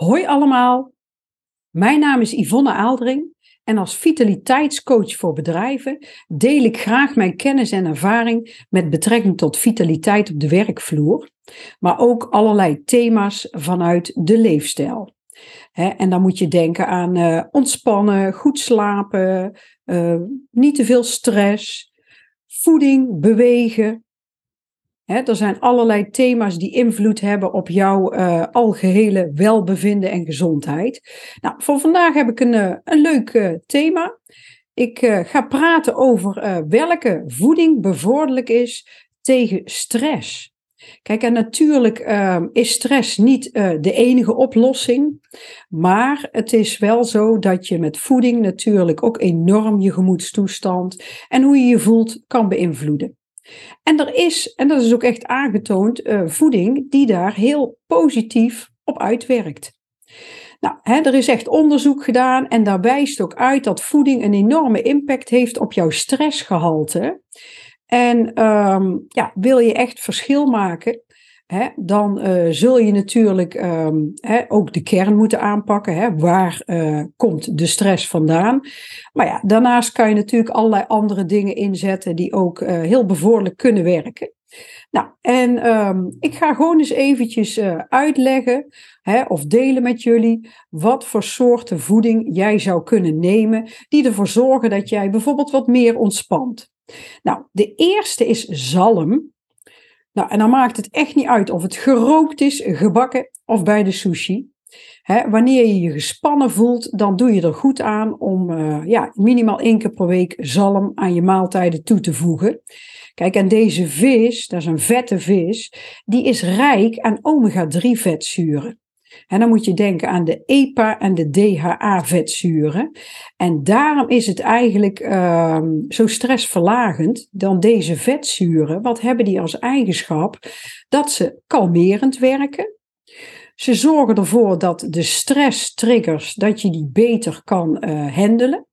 Hoi allemaal, mijn naam is Yvonne Aaldring en als vitaliteitscoach voor bedrijven deel ik graag mijn kennis en ervaring met betrekking tot vitaliteit op de werkvloer, maar ook allerlei thema's vanuit de leefstijl. en dan moet je denken aan uh, ontspannen, goed slapen, uh, niet te veel stress, voeding, bewegen, er zijn allerlei thema's die invloed hebben op jouw uh, algehele welbevinden en gezondheid. Nou, voor vandaag heb ik een, uh, een leuk uh, thema. Ik ga praten over welke voeding bevorderlijk is tegen stress. Kijk, en natuurlijk ehm, is stress niet de enige oplossing, maar het is wel zo dat je met voeding natuurlijk ook enorm je gemoedstoestand en hoe je je voelt kan beïnvloeden. En er is, en dat is ook echt aangetoond, uh, voeding die daar heel positief op uitwerkt. Nou, hè, er is echt onderzoek gedaan en daar wijst ook uit dat voeding een enorme impact heeft op jouw stressgehalte. En um, ja, wil je echt verschil maken, Dan uh, zul je natuurlijk hè, ook de kern moeten aanpakken. Waar uh, komt de stress vandaan? Maar ja, daarnaast kan je natuurlijk allerlei andere dingen inzetten die ook uh, heel bevorderlijk kunnen werken. Nou, en um, ik ga gewoon eens eventjes uitleggen of delen met jullie wat voor soorten voeding jij zou kunnen nemen die ervoor zorgen dat jij bijvoorbeeld wat meer ontspant. Nou, de eerste is zalm. Nou, en dan maakt het echt niet uit of het gerookt is, gebakken of bij de sushi. wanneer je je gespannen voelt, dan doe je er goed aan om uh, ja, minimaal één keer per week zalm aan je maaltijden toe te voegen. Kijk, en deze vis, dat is een vette vis, die is rijk aan omega-3 vetzuren. En dan moet je denken aan de EPA en de DHA-vetzuren. En daarom is het eigenlijk uh, zo stressverlagend dan deze vetzuren. Wat hebben die als eigenschap? Dat ze kalmerend werken. Ze zorgen ervoor dat de stresstriggers, dat je die beter kan uh, handelen.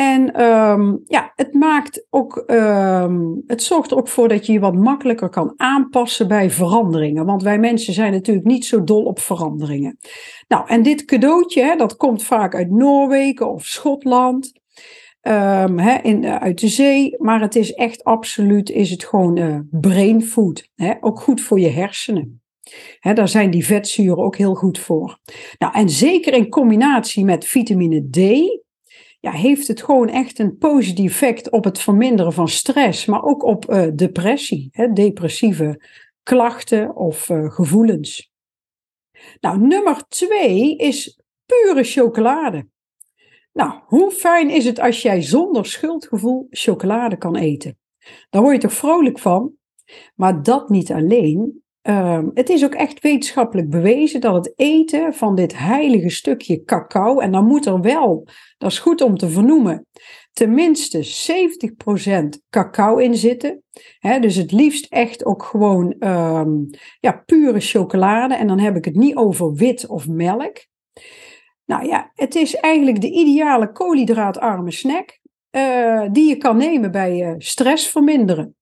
En um, ja, het maakt ook, um, het zorgt er ook voor dat je je wat makkelijker kan aanpassen bij veranderingen. Want wij mensen zijn natuurlijk niet zo dol op veranderingen. Nou, en dit cadeautje, hè, dat komt vaak uit Noorwegen of Schotland. Um, hè, in, uh, uit de zee, maar het is echt absoluut, is het gewoon uh, brain food. Hè, ook goed voor je hersenen. Hè, daar zijn die vetzuren ook heel goed voor. Nou, en zeker in combinatie met vitamine D, ja, heeft het gewoon echt een positief effect op het verminderen van stress, maar ook op uh, depressie, hè, depressieve klachten of uh, gevoelens. Nou, nummer twee is pure chocolade. Nou, hoe fijn is het als jij zonder schuldgevoel chocolade kan eten? Daar word je toch vrolijk van? Maar dat niet alleen. Um, het is ook echt wetenschappelijk bewezen dat het eten van dit heilige stukje cacao, en dan moet er wel, dat is goed om te vernoemen, tenminste 70% cacao in zitten. Dus het liefst echt ook gewoon um, ja, pure chocolade. En dan heb ik het niet over wit of melk. Nou ja, het is eigenlijk de ideale koolhydraatarme snack uh, die je kan nemen bij uh, stress verminderen.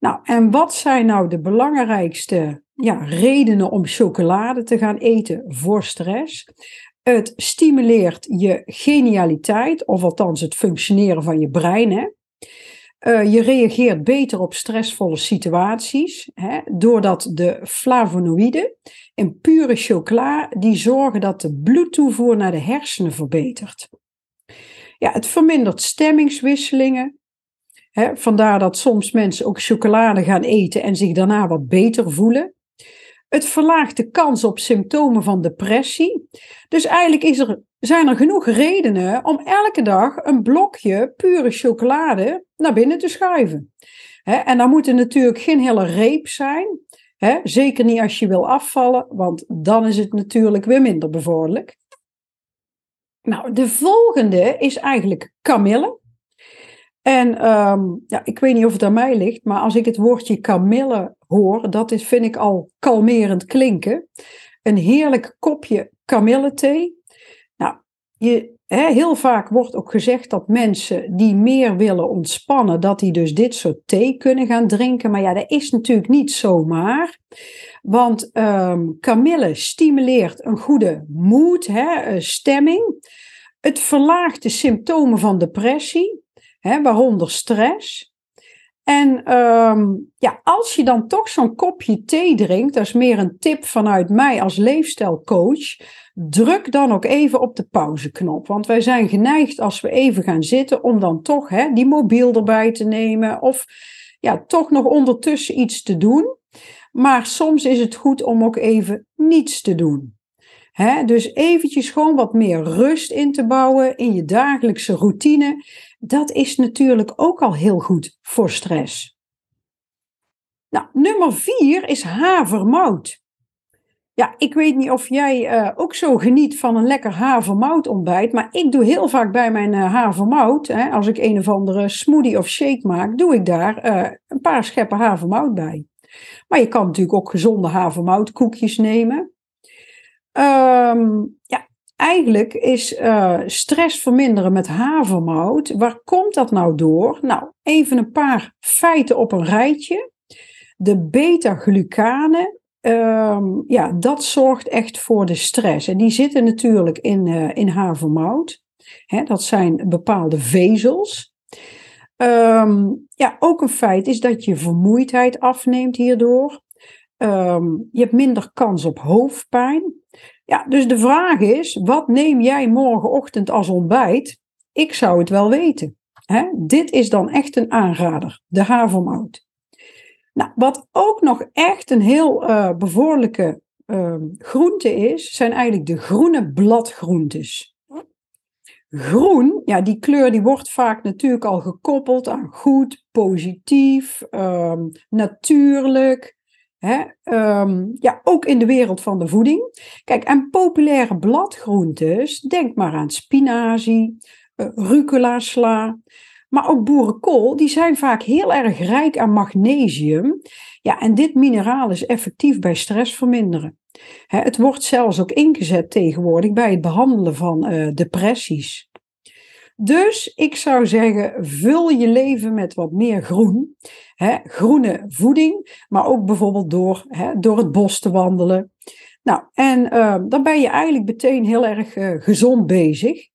Nou, en wat zijn nou de belangrijkste ja, redenen om chocolade te gaan eten voor stress? Het stimuleert je genialiteit, of althans het functioneren van je brein. Hè? Uh, je reageert beter op stressvolle situaties, hè, doordat de flavonoïden in pure chocola, die zorgen dat de bloedtoevoer naar de hersenen verbetert. Ja, het vermindert stemmingswisselingen, vandaar dat soms mensen ook chocolade gaan eten en zich daarna wat beter voelen. Het verlaagt de kans op symptomen van depressie. Dus eigenlijk is er, zijn er genoeg redenen om elke dag een blokje pure chocolade naar binnen te schuiven. en dan moet natuurlijk geen hele reep zijn. zeker niet als je wil afvallen, want dan is het natuurlijk weer minder bevorderlijk. Nou, de volgende is eigenlijk kamille. En um, ja, ik weet niet of het aan mij ligt, maar als ik het woordje kamille hoor, dat is, vind ik al kalmerend klinken. Een heerlijk kopje kamillethee. Nou, je heel vaak wordt ook gezegd dat mensen die meer willen ontspannen, dat die dus dit soort thee kunnen gaan drinken. Maar ja, dat is natuurlijk niet zomaar. Want um, kamille stimuleert een goede moed, stemming. Het verlaagt de symptomen van depressie, hè, waaronder stress. En um, ja, als je dan toch zo'n kopje thee drinkt, dat is meer een tip vanuit mij als leefstijlcoach, druk dan ook even op de pauzeknop. Want wij zijn geneigd als we even gaan zitten om dan toch hè, die mobiel erbij te nemen of ja, toch nog ondertussen iets te doen. Maar soms is het goed om ook even niets te doen. Dus eventjes gewoon wat meer rust in te bouwen in je dagelijkse routine. Dat is natuurlijk ook al heel goed voor stress. Nou, nummer vier is havermout. Ja, ik weet niet of jij uh, ook zo geniet van een lekker havermout ontbijt, maar ik doe heel vaak bij mijn uh, havermout, hè, als ik een of andere smoothie of shake maak, doe ik daar uh, een paar scheppen havermout bij. Maar je kan natuurlijk ook gezonde havermoutkoekjes nemen. Um, ja, eigenlijk is uh, stress verminderen met havermout. Waar komt dat nou door? Nou, even een paar feiten op een rijtje. De beta-glucanen, um, ja, dat zorgt echt voor de stress. En die zitten natuurlijk in, uh, in havermout. Hè, dat zijn bepaalde vezels. Um, ja, ook een feit is dat je vermoeidheid afneemt hierdoor. Um, je hebt minder kans op hoofdpijn. Ja, dus de vraag is, wat neem jij morgenochtend als ontbijt? Ik zou het wel weten. Hè? Dit is dan echt een aanrader, de havermout. Nou, wat ook nog echt een heel uh, bevoorlijke uh, groente is, zijn eigenlijk de groene bladgroentes. Groen, ja, die kleur die wordt vaak natuurlijk al gekoppeld aan goed, positief, um, natuurlijk. Hè, um, ja, ook in de wereld van de voeding. Kijk, en populaire bladgroentes, denk maar aan spinazie, uh, rucola sla, maar ook boerenkool, die zijn vaak heel erg rijk aan magnesium. Ja, en dit mineraal is effectief bij stress verminderen. Het wordt zelfs ook ingezet tegenwoordig bij het behandelen van uh, depressies. Dus ik zou zeggen, vul je leven met wat meer groen. Hè, groene voeding, maar ook bijvoorbeeld door, hè, door het bos te wandelen. Nou, en uh, dan ben je eigenlijk meteen heel erg uh, gezond bezig.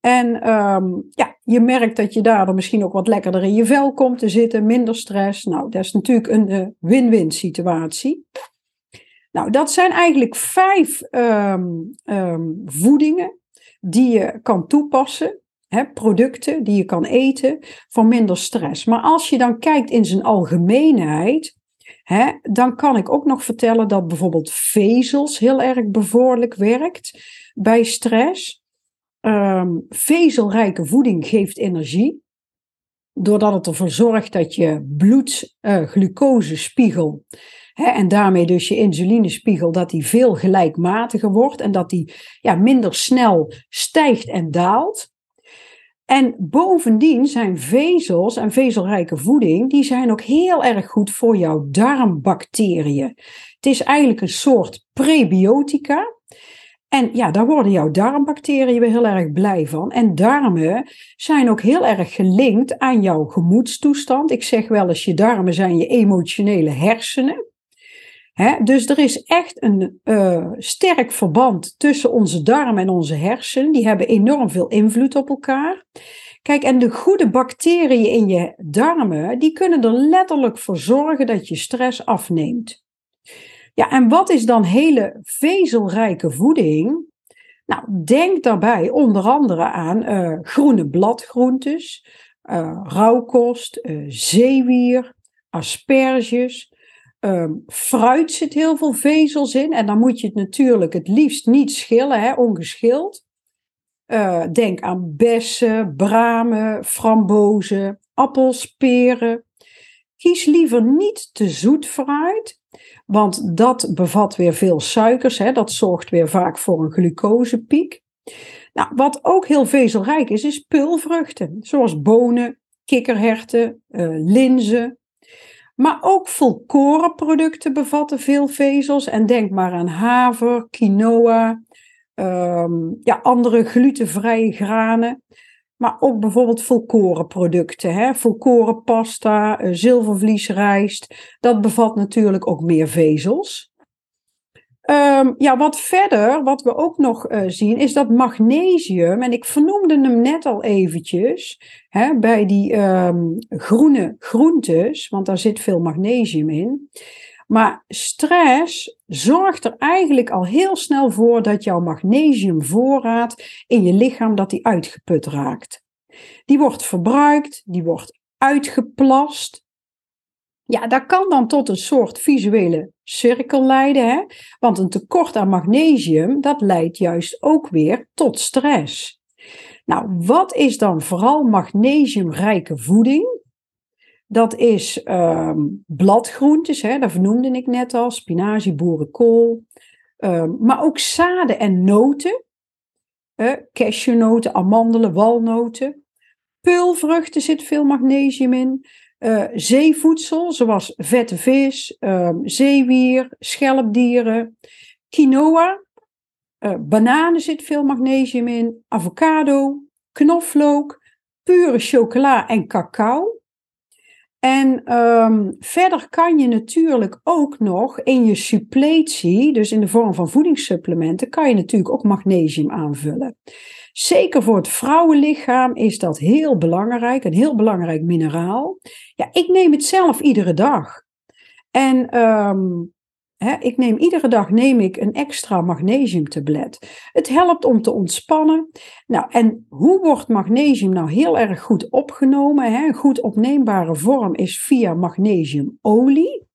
En um, ja, je merkt dat je daardoor misschien ook wat lekkerder in je vel komt te zitten, minder stress. Nou, dat is natuurlijk een uh, win-win situatie. Nou, dat zijn eigenlijk vijf um, voedingen die je kan toepassen producten die je kan eten voor minder stress. Maar als je dan kijkt in zijn algemeenheid, dan kan ik ook nog vertellen dat bijvoorbeeld vezels heel erg bevorderlijk werkt bij stress. Um, vezelrijke voeding geeft energie, doordat het ervoor zorgt dat je bloedglucosespiegel uh, en daarmee dus je insulinespiegel, dat die veel gelijkmatiger wordt en dat die ja, minder snel stijgt en daalt. En bovendien zijn vezels en vezelrijke voeding, die zijn ook heel erg goed voor jouw darmbacteriën. Het is eigenlijk een soort prebiotica. En ja, daar worden jouw darmbacteriën weer heel erg blij van. En darmen zijn ook heel erg gelinkt aan jouw gemoedstoestand. Ik zeg wel eens, je darmen zijn je emotionele hersenen dus er is echt een uh, sterk verband tussen onze darmen en onze hersenen. Die hebben enorm veel invloed op elkaar. Kijk, en de goede bacteriën in je darmen, die kunnen er letterlijk voor zorgen dat je stress afneemt. Ja, en wat is dan hele vezelrijke voeding? Nou, denk daarbij onder andere aan uh, groene bladgroentes, uh, rauwkost, zeewier, asperges, Um, fruit zit heel veel vezels in. En dan moet je het natuurlijk het liefst niet schillen, hè, ongeschild. Uh, denk aan bessen, bramen, frambozen, appels, peren. Kies liever niet te zoet fruit, want dat bevat weer veel suikers. Hè. Dat zorgt weer vaak voor een glucosepiek. Nou, wat ook heel vezelrijk is, is pulvruchten, zoals bonen, kikkerherten, uh, linzen, maar ook volkorenproducten bevatten veel vezels. En denk maar aan haver, quinoa, ehm, ja, andere glutenvrije granen. Maar ook bijvoorbeeld volkorenproducten. Hè? Volkorenpasta, uh, zilvervliesrijst. Dat bevat natuurlijk ook meer vezels. Um, ja, wat verder, wat we ook nog uh, zien, is dat magnesium, en ik vernoemde hem net al eventjes, hè, bij die um, groene groentes, want daar zit veel magnesium in. Maar stress zorgt er eigenlijk al heel snel voor dat jouw magnesiumvoorraad in je lichaam dat die uitgeput raakt. Die wordt verbruikt, die wordt uitgeplast. Ja, dat kan dan tot een soort visuele cirkel leiden, hè? want een tekort aan magnesium, dat leidt juist ook weer tot stress. Nou, wat is dan vooral magnesiumrijke voeding? Dat is um, bladgroentes, hè, dat vernoemde ik net al, spinazie, boerenkool. Um, maar ook zaden en noten. Uh, cashewnoten, amandelen, walnoten. Peulvruchten zit veel magnesium in. Uh, zeevoedsel, zoals vette vis, um, zeewier, schelpdieren. Quinoa. Uh, bananen zit veel magnesium in. Avocado, knoflook, pure chocola en cacao. En um, verder kan je natuurlijk ook nog in je suppletie, dus in de vorm van voedingssupplementen, kan je natuurlijk ook magnesium aanvullen. Zeker voor het vrouwenlichaam is dat heel belangrijk, een heel belangrijk mineraal. Ja, ik neem het zelf iedere dag. En um, ik neem iedere dag neem ik een extra magnesiumtablet. Het helpt om te ontspannen. Nou, en hoe wordt magnesium nou heel erg goed opgenomen? Een goed opneembare vorm is via magnesiumolie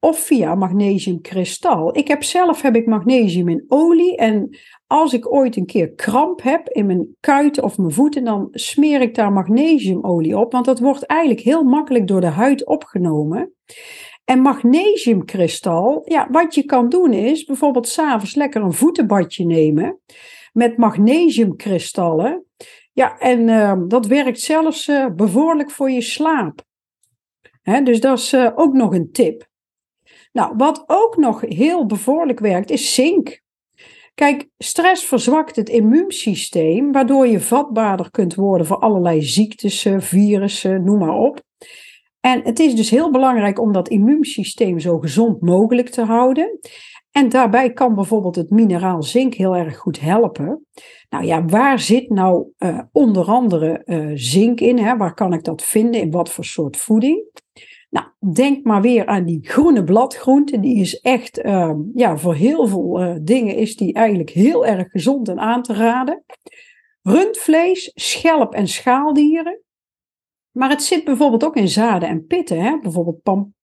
of via magnesiumkristal. Ik heb zelf heb ik magnesium in olie en als ik ooit een keer kramp heb in mijn kuiten of mijn voeten, dan smeer ik daar magnesiumolie op, want dat wordt eigenlijk heel makkelijk door de huid opgenomen. En magnesiumkristal, ja, wat je kan doen is bijvoorbeeld s'avonds lekker een voetenbadje nemen met magnesiumkristallen. Ja, en uh, dat werkt zelfs uh, bevorderlijk voor je slaap. Hè, dus dat is uh, ook nog een tip. Nou, wat ook nog heel bevorderlijk werkt, is zink. Kijk, stress verzwakt het immuunsysteem, waardoor je vatbaarder kunt worden voor allerlei ziektes, virussen, noem maar op. En het is dus heel belangrijk om dat immuunsysteem zo gezond mogelijk te houden. En daarbij kan bijvoorbeeld het mineraal zink heel erg goed helpen. Nou ja, waar zit nou uh, onder andere uh, zink in? Hè? Waar kan ik dat vinden? In wat voor soort voeding? Nou, denk maar weer aan die groene bladgroente. Die is echt, uh, ja, voor heel veel uh, dingen is die eigenlijk heel erg gezond en aan te raden. Rundvlees, schelp en schaaldieren. Maar het zit bijvoorbeeld ook in zaden en pitten. Hè? Bijvoorbeeld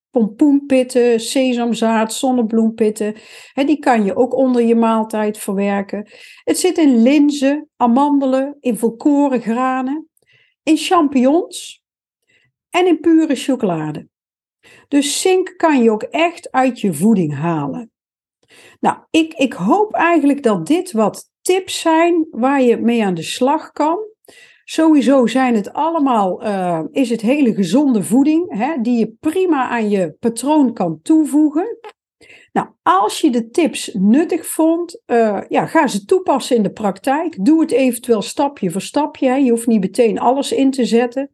pompoenpitten, sesamzaad, zonnebloempitten. Die kan je ook onder je maaltijd verwerken. Het zit in linzen, amandelen, in volkoren granen, in champignons en in pure chocolade. Dus zink kan je ook echt uit je voeding halen. Nou, ik, ik hoop eigenlijk dat dit wat tips zijn waar je mee aan de slag kan. Sowieso zijn het allemaal, uh, is het hele gezonde voeding, hè, die je prima aan je patroon kan toevoegen. Nou, als je de tips nuttig vond, uh, ja, ga ze toepassen in de praktijk. Doe het eventueel stapje voor stapje. Je hoeft niet meteen alles in te zetten,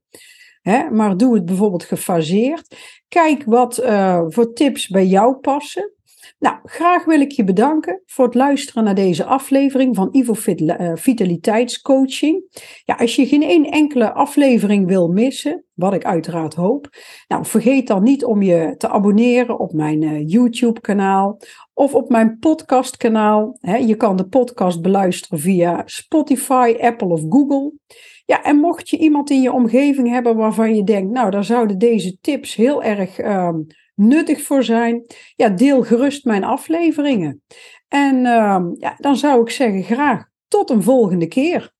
hè, maar doe het bijvoorbeeld gefaseerd. Kijk wat uh, voor tips bij jou passen. Nou, graag wil ik je bedanken voor het luisteren naar deze aflevering van Ivo uh, Vitaliteitscoaching. Ja, als je geen één enkele aflevering wil missen, wat ik uiteraard hoop, nou vergeet dan niet om je te abonneren op mijn uh, YouTube-kanaal of op mijn podcastkanaal. je kan de podcast beluisteren via Spotify, Apple of Google. Ja, en mocht je iemand in je omgeving hebben waarvan je denkt, nou, daar zouden deze tips heel erg uh, nuttig voor zijn, ja, deel gerust mijn afleveringen. En uh, ja, dan zou ik zeggen graag tot een volgende keer.